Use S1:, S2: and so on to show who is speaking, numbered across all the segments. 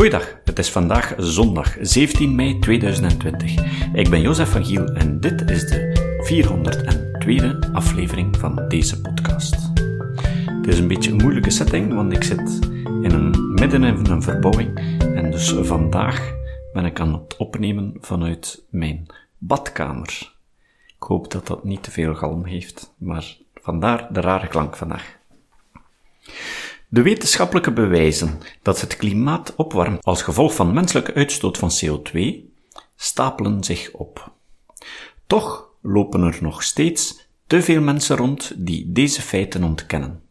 S1: Goeiedag, het is vandaag zondag 17 mei 2020. Ik ben Jozef van Giel en dit is de 402e aflevering van deze podcast. Het is een beetje een moeilijke setting, want ik zit in een, midden in een verbouwing en dus vandaag ben ik aan het opnemen vanuit mijn badkamer. Ik hoop dat dat niet te veel galm heeft, maar vandaar de rare klank vandaag. De wetenschappelijke bewijzen dat het klimaat opwarmt als gevolg van menselijke uitstoot van CO2 stapelen zich op. Toch lopen er nog steeds te veel mensen rond die deze feiten ontkennen.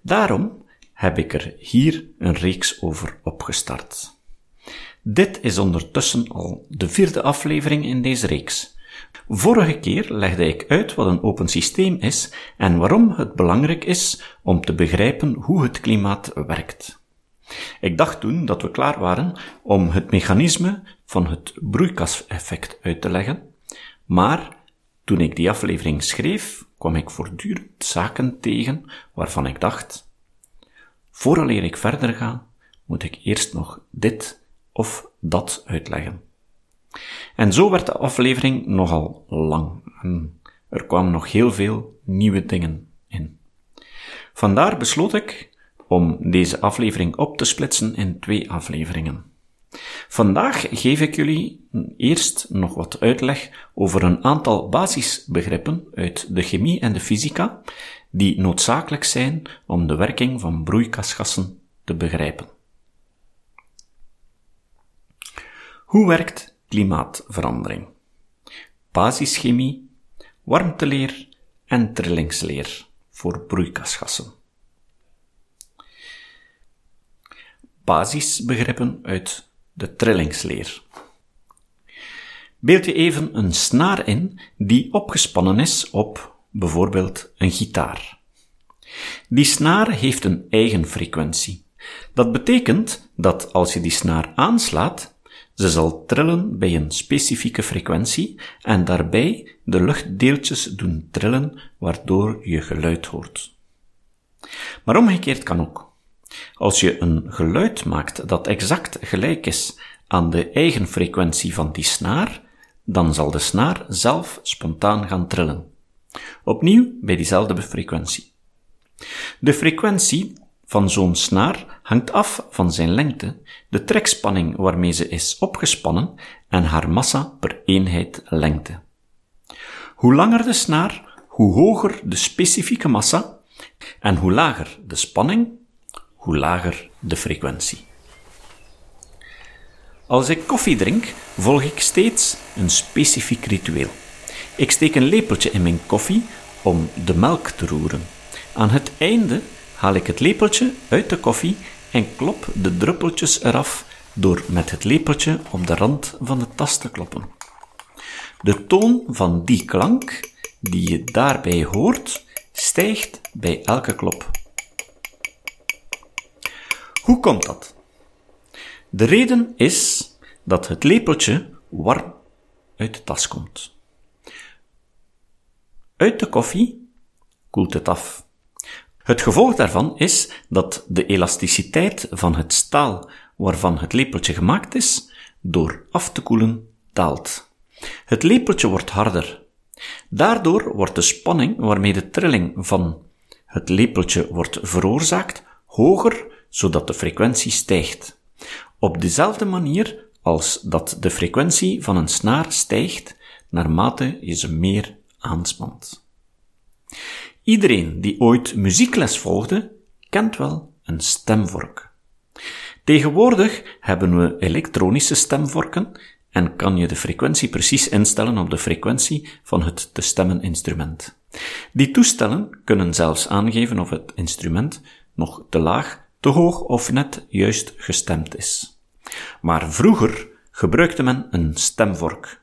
S1: Daarom heb ik er hier een reeks over opgestart. Dit is ondertussen al de vierde aflevering in deze reeks. Vorige keer legde ik uit wat een open systeem is en waarom het belangrijk is om te begrijpen hoe het klimaat werkt. Ik dacht toen dat we klaar waren om het mechanisme van het broeikaseffect uit te leggen, maar toen ik die aflevering schreef, kwam ik voortdurend zaken tegen waarvan ik dacht, vooraleer ik verder ga, moet ik eerst nog dit of dat uitleggen. En zo werd de aflevering nogal lang. Er kwamen nog heel veel nieuwe dingen in. Vandaar besloot ik om deze aflevering op te splitsen in twee afleveringen. Vandaag geef ik jullie eerst nog wat uitleg over een aantal basisbegrippen uit de chemie en de fysica die noodzakelijk zijn om de werking van broeikasgassen te begrijpen. Hoe werkt klimaatverandering, basischemie, warmteleer en trillingsleer voor broeikasgassen. Basisbegrippen uit de trillingsleer. Beeld je even een snaar in die opgespannen is op bijvoorbeeld een gitaar. Die snaar heeft een eigen frequentie. Dat betekent dat als je die snaar aanslaat, ze zal trillen bij een specifieke frequentie en daarbij de luchtdeeltjes doen trillen, waardoor je geluid hoort. Maar omgekeerd kan ook. Als je een geluid maakt dat exact gelijk is aan de eigen frequentie van die snaar, dan zal de snaar zelf spontaan gaan trillen. Opnieuw bij diezelfde frequentie. De frequentie van zo'n snaar hangt af van zijn lengte, de trekspanning waarmee ze is opgespannen en haar massa per eenheid lengte. Hoe langer de snaar, hoe hoger de specifieke massa en hoe lager de spanning, hoe lager de frequentie. Als ik koffie drink, volg ik steeds een specifiek ritueel. Ik steek een lepeltje in mijn koffie om de melk te roeren. Aan het einde haal ik het lepeltje uit de koffie en klop de druppeltjes eraf door met het lepeltje op de rand van de tas te kloppen. De toon van die klank die je daarbij hoort, stijgt bij elke klop. Hoe komt dat? De reden is dat het lepeltje warm uit de tas komt. Uit de koffie koelt het af. Het gevolg daarvan is dat de elasticiteit van het staal waarvan het lepeltje gemaakt is, door af te koelen daalt. Het lepeltje wordt harder. Daardoor wordt de spanning waarmee de trilling van het lepeltje wordt veroorzaakt hoger, zodat de frequentie stijgt. Op dezelfde manier als dat de frequentie van een snaar stijgt naarmate je ze meer aanspant. Iedereen die ooit muziekles volgde, kent wel een stemvork. Tegenwoordig hebben we elektronische stemvorken en kan je de frequentie precies instellen op de frequentie van het te stemmen instrument. Die toestellen kunnen zelfs aangeven of het instrument nog te laag, te hoog of net juist gestemd is. Maar vroeger gebruikte men een stemvork.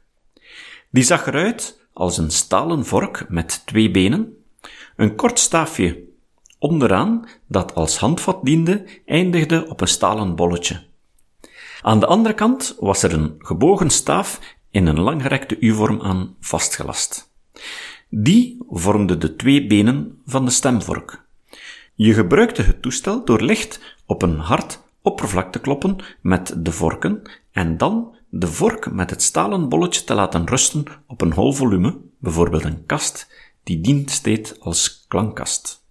S1: Die zag eruit als een stalen vork met twee benen, een kort staafje onderaan, dat als handvat diende, eindigde op een stalen bolletje. Aan de andere kant was er een gebogen staaf in een langgerekte U-vorm aan vastgelast. Die vormde de twee benen van de stemvork. Je gebruikte het toestel door licht op een hard oppervlak te kloppen met de vorken en dan de vork met het stalen bolletje te laten rusten op een hol volume, bijvoorbeeld een kast, die dient steeds als klankkast.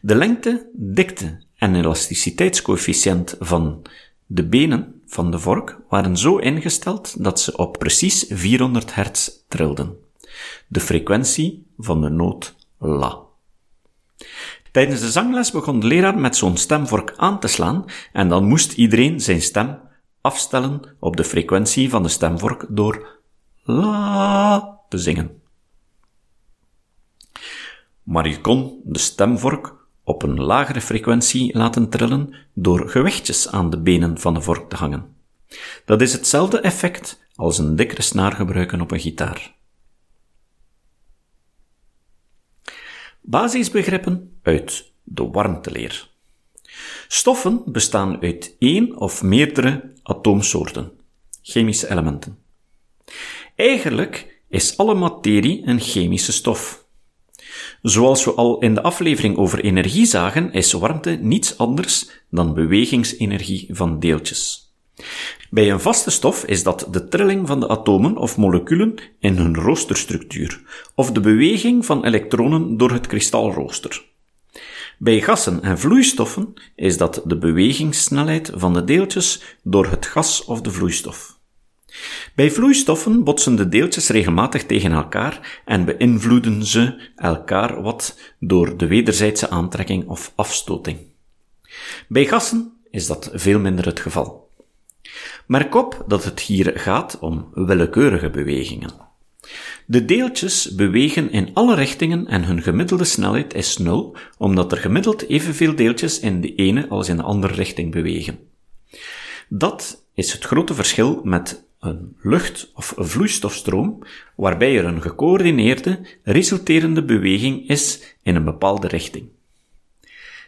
S1: De lengte, dikte en elasticiteitscoëfficiënt van de benen van de vork waren zo ingesteld dat ze op precies 400 hertz trilden. De frequentie van de noot La. Tijdens de zangles begon de leraar met zo'n stemvork aan te slaan en dan moest iedereen zijn stem afstellen op de frequentie van de stemvork door La te zingen. Maar je kon de stemvork op een lagere frequentie laten trillen door gewichtjes aan de benen van de vork te hangen. Dat is hetzelfde effect als een dikkere snaar gebruiken op een gitaar. Basisbegrippen uit de warmteleer. Stoffen bestaan uit één of meerdere atoomsoorten, chemische elementen. Eigenlijk is alle materie een chemische stof. Zoals we al in de aflevering over energie zagen, is warmte niets anders dan bewegingsenergie van deeltjes. Bij een vaste stof is dat de trilling van de atomen of moleculen in hun roosterstructuur, of de beweging van elektronen door het kristalrooster. Bij gassen en vloeistoffen is dat de bewegingssnelheid van de deeltjes door het gas of de vloeistof. Bij vloeistoffen botsen de deeltjes regelmatig tegen elkaar en beïnvloeden ze elkaar wat door de wederzijdse aantrekking of afstoting. Bij gassen is dat veel minder het geval. Merk op dat het hier gaat om willekeurige bewegingen. De deeltjes bewegen in alle richtingen en hun gemiddelde snelheid is nul, omdat er gemiddeld evenveel deeltjes in de ene als in de andere richting bewegen. Dat is het grote verschil met een lucht- of vloeistofstroom, waarbij er een gecoördineerde, resulterende beweging is in een bepaalde richting.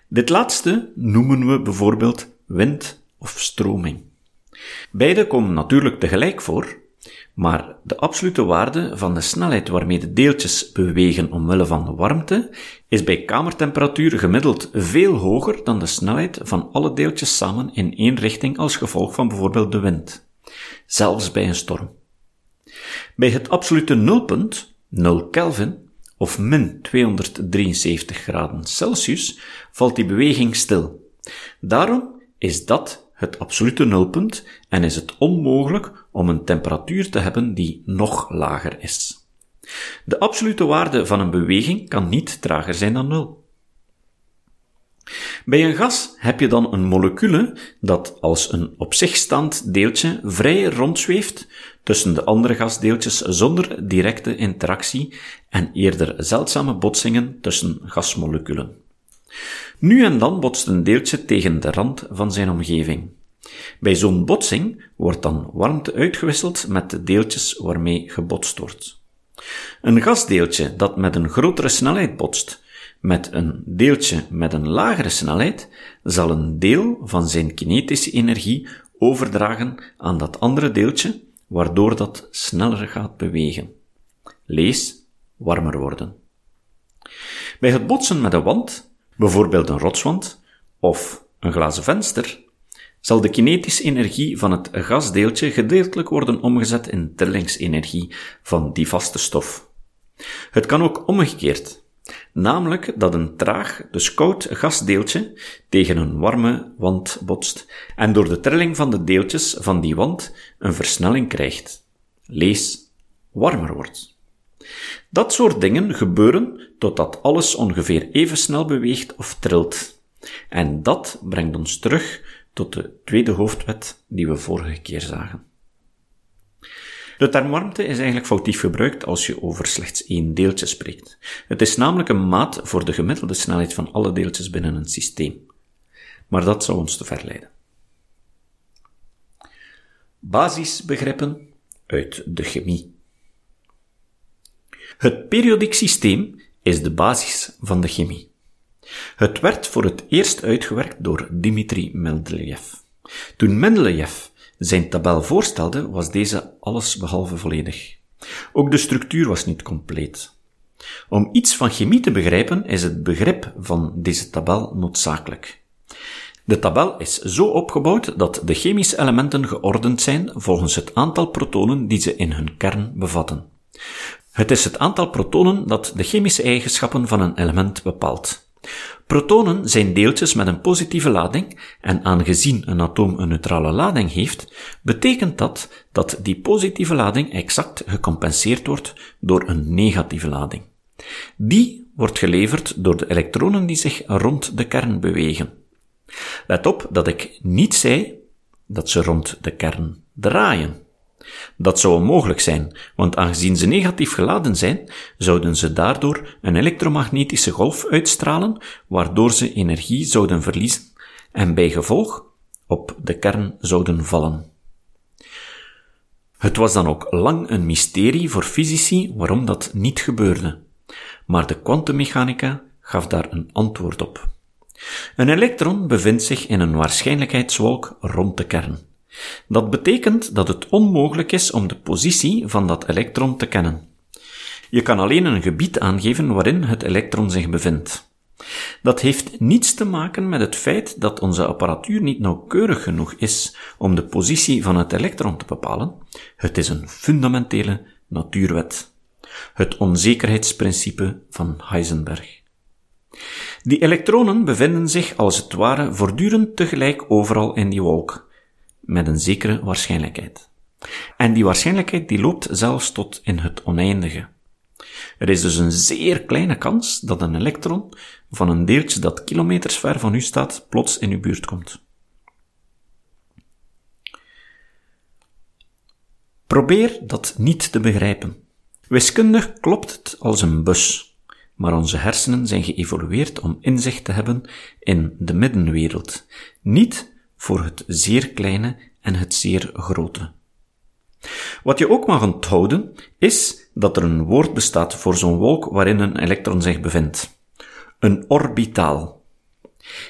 S1: Dit laatste noemen we bijvoorbeeld wind of stroming. Beide komen natuurlijk tegelijk voor, maar de absolute waarde van de snelheid waarmee de deeltjes bewegen omwille van de warmte is bij kamertemperatuur gemiddeld veel hoger dan de snelheid van alle deeltjes samen in één richting als gevolg van bijvoorbeeld de wind. Zelfs bij een storm. Bij het absolute nulpunt, 0 Kelvin, of min 273 graden Celsius, valt die beweging stil. Daarom is dat het absolute nulpunt en is het onmogelijk om een temperatuur te hebben die nog lager is. De absolute waarde van een beweging kan niet trager zijn dan nul. Bij een gas heb je dan een molecule dat als een op zich staand deeltje vrij rondzweeft tussen de andere gasdeeltjes zonder directe interactie en eerder zeldzame botsingen tussen gasmoleculen. Nu en dan botst een deeltje tegen de rand van zijn omgeving. Bij zo'n botsing wordt dan warmte uitgewisseld met de deeltjes waarmee gebotst wordt. Een gasdeeltje dat met een grotere snelheid botst, met een deeltje met een lagere snelheid, zal een deel van zijn kinetische energie overdragen aan dat andere deeltje, waardoor dat sneller gaat bewegen. Lees warmer worden. Bij het botsen met een wand, bijvoorbeeld een rotswand of een glazen venster, zal de kinetische energie van het gasdeeltje gedeeltelijk worden omgezet in trillingsenergie van die vaste stof. Het kan ook omgekeerd, namelijk dat een traag, dus koud gasdeeltje tegen een warme wand botst en door de trilling van de deeltjes van die wand een versnelling krijgt. Lees, warmer wordt. Dat soort dingen gebeuren totdat alles ongeveer even snel beweegt of trilt. En dat brengt ons terug tot de tweede hoofdwet die we vorige keer zagen. De term warmte is eigenlijk foutief gebruikt als je over slechts één deeltje spreekt. Het is namelijk een maat voor de gemiddelde snelheid van alle deeltjes binnen een systeem. Maar dat zou ons te ver leiden. Basisbegrippen uit de chemie. Het periodiek systeem is de basis van de chemie. Het werd voor het eerst uitgewerkt door Dmitri Mendeleev. Toen Mendeleev zijn tabel voorstelde, was deze alles behalve volledig. Ook de structuur was niet compleet. Om iets van chemie te begrijpen, is het begrip van deze tabel noodzakelijk. De tabel is zo opgebouwd dat de chemische elementen geordend zijn volgens het aantal protonen die ze in hun kern bevatten. Het is het aantal protonen dat de chemische eigenschappen van een element bepaalt. Protonen zijn deeltjes met een positieve lading en aangezien een atoom een neutrale lading heeft, betekent dat dat die positieve lading exact gecompenseerd wordt door een negatieve lading. Die wordt geleverd door de elektronen die zich rond de kern bewegen. Let op dat ik niet zei dat ze rond de kern draaien. Dat zou onmogelijk zijn, want aangezien ze negatief geladen zijn, zouden ze daardoor een elektromagnetische golf uitstralen, waardoor ze energie zouden verliezen en bij gevolg op de kern zouden vallen. Het was dan ook lang een mysterie voor fysici waarom dat niet gebeurde, maar de kwantummechanica gaf daar een antwoord op. Een elektron bevindt zich in een waarschijnlijkheidswolk rond de kern. Dat betekent dat het onmogelijk is om de positie van dat elektron te kennen. Je kan alleen een gebied aangeven waarin het elektron zich bevindt. Dat heeft niets te maken met het feit dat onze apparatuur niet nauwkeurig genoeg is om de positie van het elektron te bepalen. Het is een fundamentele natuurwet. Het onzekerheidsprincipe van Heisenberg. Die elektronen bevinden zich als het ware voortdurend tegelijk overal in die wolk, met een zekere waarschijnlijkheid. En die waarschijnlijkheid die loopt zelfs tot in het oneindige. Er is dus een zeer kleine kans dat een elektron van een deeltje dat kilometers ver van u staat, plots in uw buurt komt. Probeer dat niet te begrijpen. Wiskundig klopt het als een bus maar onze hersenen zijn geëvolueerd om inzicht te hebben in de middenwereld, niet voor het zeer kleine en het zeer grote. Wat je ook mag onthouden, is dat er een woord bestaat voor zo'n wolk waarin een elektron zich bevindt. Een orbitaal.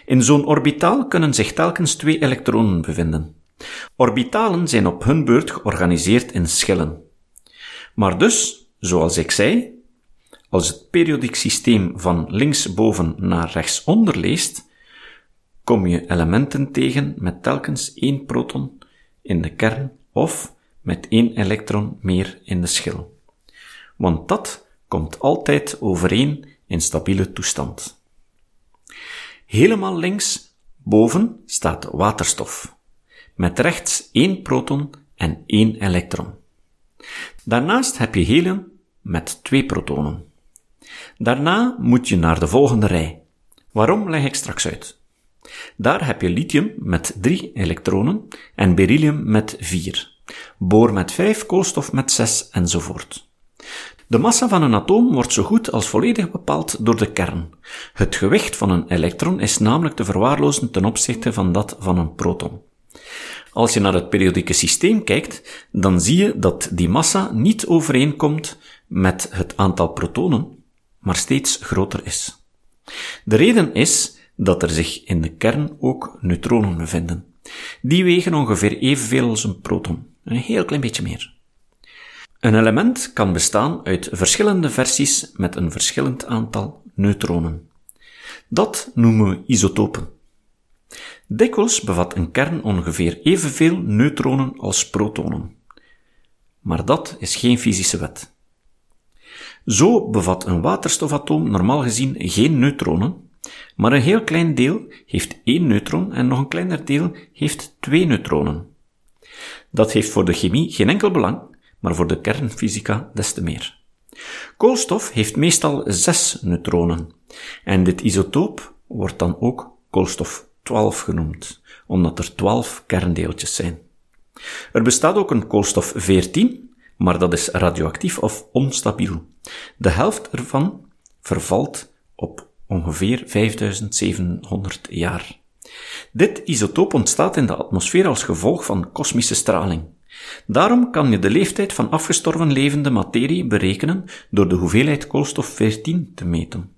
S1: In zo'n orbitaal kunnen zich telkens twee elektronen bevinden. Orbitalen zijn op hun beurt georganiseerd in schillen. Maar dus, zoals ik zei, als het periodiek systeem van linksboven naar rechtsonder leest, kom je elementen tegen met telkens één proton in de kern of met één elektron meer in de schil. Want dat komt altijd overeen in stabiele toestand. Helemaal links boven staat waterstof, met rechts één proton en één elektron. Daarnaast heb je helium met twee protonen. Daarna moet je naar de volgende rij. Waarom leg ik straks uit. Daar heb je lithium met drie elektronen en beryllium met vier, boor met vijf, koolstof met zes enzovoort. De massa van een atoom wordt zo goed als volledig bepaald door de kern. Het gewicht van een elektron is namelijk te verwaarlozen ten opzichte van dat van een proton. Als je naar het periodieke systeem kijkt, dan zie je dat die massa niet overeenkomt met het aantal protonen, maar steeds groter is. De reden is dat er zich in de kern ook neutronen bevinden. Die wegen ongeveer evenveel als een proton, een heel klein beetje meer. Een element kan bestaan uit verschillende versies met een verschillend aantal neutronen. Dat noemen we isotopen. Dikwijls bevat een kern ongeveer evenveel neutronen als protonen. Maar dat is geen fysische wet. Zo bevat een waterstofatoom normaal gezien geen neutronen, maar een heel klein deel heeft één neutron en nog een kleiner deel heeft twee neutronen. Dat heeft voor de chemie geen enkel belang, maar voor de kernfysica des te meer. Koolstof heeft meestal zes neutronen, en dit isotoop wordt dan ook koolstof 12 genoemd, omdat er 12 kerndeeltjes zijn. Er bestaat ook een koolstof 14, maar dat is radioactief of onstabiel. De helft ervan vervalt op ongeveer 5700 jaar. Dit isotoop ontstaat in de atmosfeer als gevolg van kosmische straling. Daarom kan je de leeftijd van afgestorven levende materie berekenen door de hoeveelheid koolstof 14 te meten.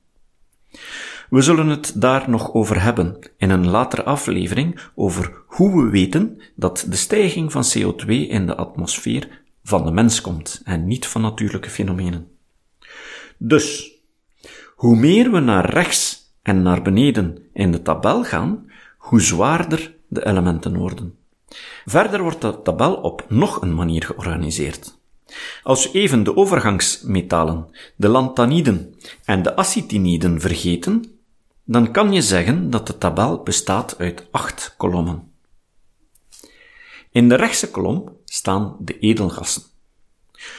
S1: We zullen het daar nog over hebben in een latere aflevering over hoe we weten dat de stijging van CO2 in de atmosfeer van de mens komt en niet van natuurlijke fenomenen. Dus, hoe meer we naar rechts en naar beneden in de tabel gaan, hoe zwaarder de elementen worden. Verder wordt de tabel op nog een manier georganiseerd. Als we even de overgangsmetalen, de lanthaniden en de acetiniden vergeten, dan kan je zeggen dat de tabel bestaat uit acht kolommen. In de rechtse kolom staan de edelgassen.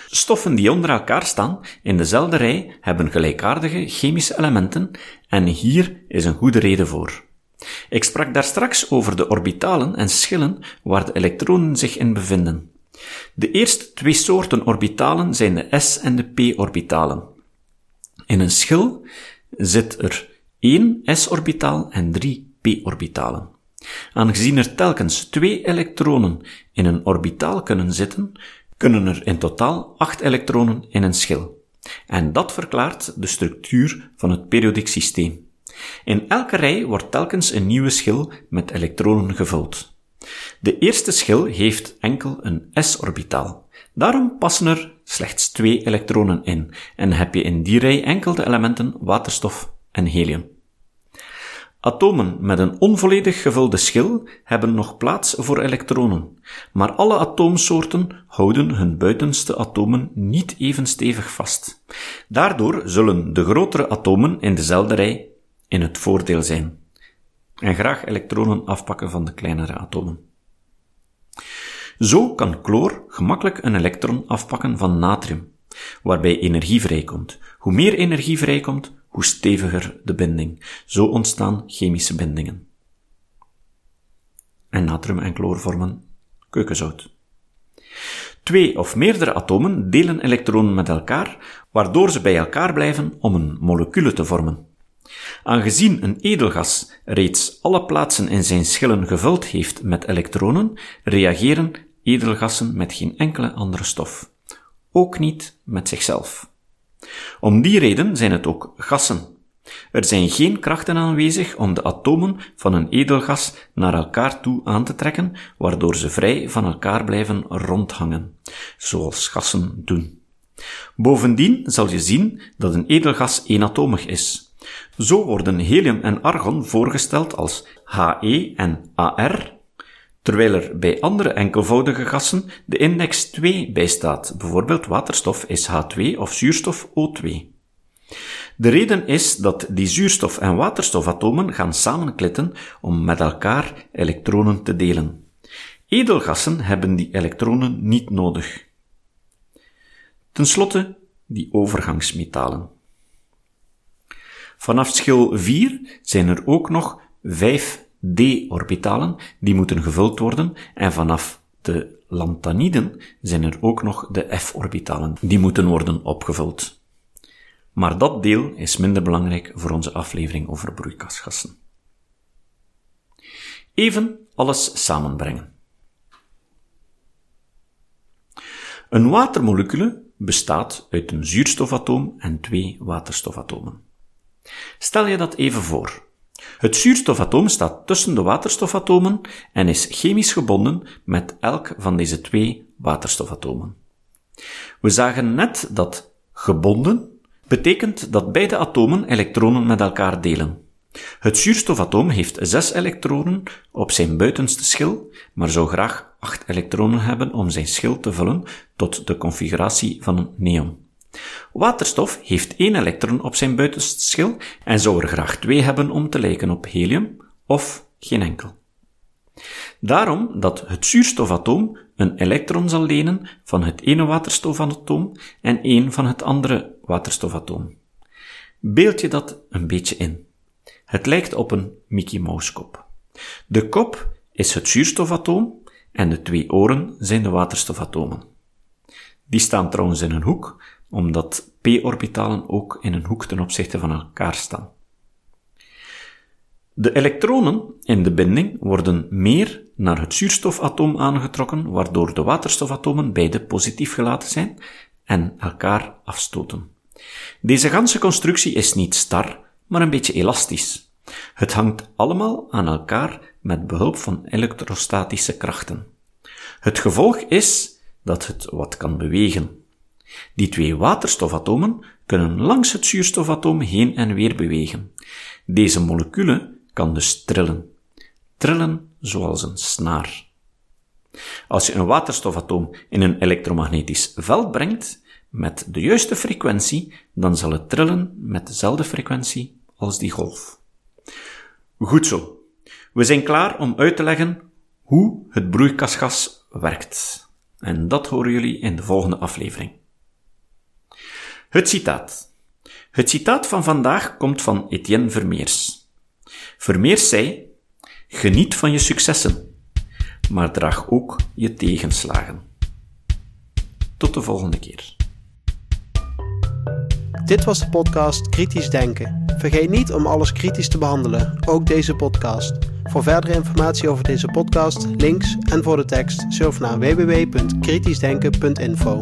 S1: Stoffen die onder elkaar staan in dezelfde rij hebben gelijkaardige chemische elementen en hier is een goede reden voor. Ik sprak daar straks over de orbitalen en schillen waar de elektronen zich in bevinden. De eerste twee soorten orbitalen zijn de s- en de p-orbitalen. In een schil zit er één s-orbitaal en drie p-orbitalen. Aangezien er telkens twee elektronen in een orbitaal kunnen zitten, kunnen er in totaal acht elektronen in een schil. En dat verklaart de structuur van het periodiek systeem. In elke rij wordt telkens een nieuwe schil met elektronen gevuld. De eerste schil heeft enkel een s-orbitaal. Daarom passen er slechts twee elektronen in en heb je in die rij enkel de elementen waterstof en helium. Atomen met een onvolledig gevulde schil hebben nog plaats voor elektronen, maar alle atoomsoorten houden hun buitenste atomen niet even stevig vast. Daardoor zullen de grotere atomen in dezelfde rij in het voordeel zijn en graag elektronen afpakken van de kleinere atomen. Zo kan chloor gemakkelijk een elektron afpakken van natrium, waarbij energie vrijkomt. Hoe meer energie vrijkomt, hoe steviger de binding. Zo ontstaan chemische bindingen. En natrium en chloor vormen keukenzout. Twee of meerdere atomen delen elektronen met elkaar, waardoor ze bij elkaar blijven om een molecule te vormen. Aangezien een edelgas reeds alle plaatsen in zijn schillen gevuld heeft met elektronen, reageren edelgassen met geen enkele andere stof. Ook niet met zichzelf. Om die reden zijn het ook gassen. Er zijn geen krachten aanwezig om de atomen van een edelgas naar elkaar toe aan te trekken, waardoor ze vrij van elkaar blijven rondhangen, zoals gassen doen. Bovendien zal je zien dat een edelgas eenatomig is. Zo worden helium en argon voorgesteld als He en Ar, terwijl er bij andere enkelvoudige gassen de index 2 bij staat. Bijvoorbeeld waterstof is H2 of zuurstof O2. De reden is dat die zuurstof- en waterstofatomen gaan samenklitten om met elkaar elektronen te delen. Edelgassen hebben die elektronen niet nodig. Ten slotte die overgangsmetalen. Vanaf schil 4 zijn er ook nog 5 d-orbitalen die moeten gevuld worden en vanaf de lanthaniden zijn er ook nog de f-orbitalen die moeten worden opgevuld. Maar dat deel is minder belangrijk voor onze aflevering over broeikasgassen. Even alles samenbrengen. Een watermolecule bestaat uit een zuurstofatoom en twee waterstofatomen. Stel je dat even voor. Het zuurstofatoom staat tussen de waterstofatomen en is chemisch gebonden met elk van deze twee waterstofatomen. We zagen net dat gebonden betekent dat beide atomen elektronen met elkaar delen. Het zuurstofatoom heeft zes elektronen op zijn buitenste schil, maar zou graag acht elektronen hebben om zijn schil te vullen tot de configuratie van een neon. Waterstof heeft één elektron op zijn buitenste schil en zou er graag twee hebben om te lijken op helium, of geen enkel. Daarom dat het zuurstofatoom een elektron zal lenen van het ene waterstofatoom en één van het andere waterstofatoom. Beeld je dat een beetje in. Het lijkt op een Mickey Mouse kop. De kop is het zuurstofatoom en de twee oren zijn de waterstofatomen. Die staan trouwens in een hoek, omdat p-orbitalen ook in een hoek ten opzichte van elkaar staan. De elektronen in de binding worden meer naar het zuurstofatoom aangetrokken, waardoor de waterstofatomen beide positief gelaten zijn en elkaar afstoten. Deze ganse constructie is niet star, maar een beetje elastisch. Het hangt allemaal aan elkaar met behulp van elektrostatische krachten. Het gevolg is dat het wat kan bewegen. Die twee waterstofatomen kunnen langs het zuurstofatoom heen en weer bewegen. Deze molecule kan dus trillen. trillen zoals een snaar. Als je een waterstofatoom in een elektromagnetisch veld brengt, met de juiste frequentie, dan zal het trillen met dezelfde frequentie als die golf. Goed zo. We zijn klaar om uit te leggen hoe het broeikasgas werkt. En dat horen jullie in de volgende aflevering. Het citaat. Het citaat van vandaag komt van Etienne Vermeers. Vermeers zei, geniet van je successen, maar draag ook je tegenslagen. Tot de volgende keer.
S2: Dit was de podcast Kritisch Denken. Vergeet niet om alles kritisch te behandelen, ook deze podcast. Voor verdere informatie over deze podcast, links en voor de tekst, surf naar www.kritischdenken.info.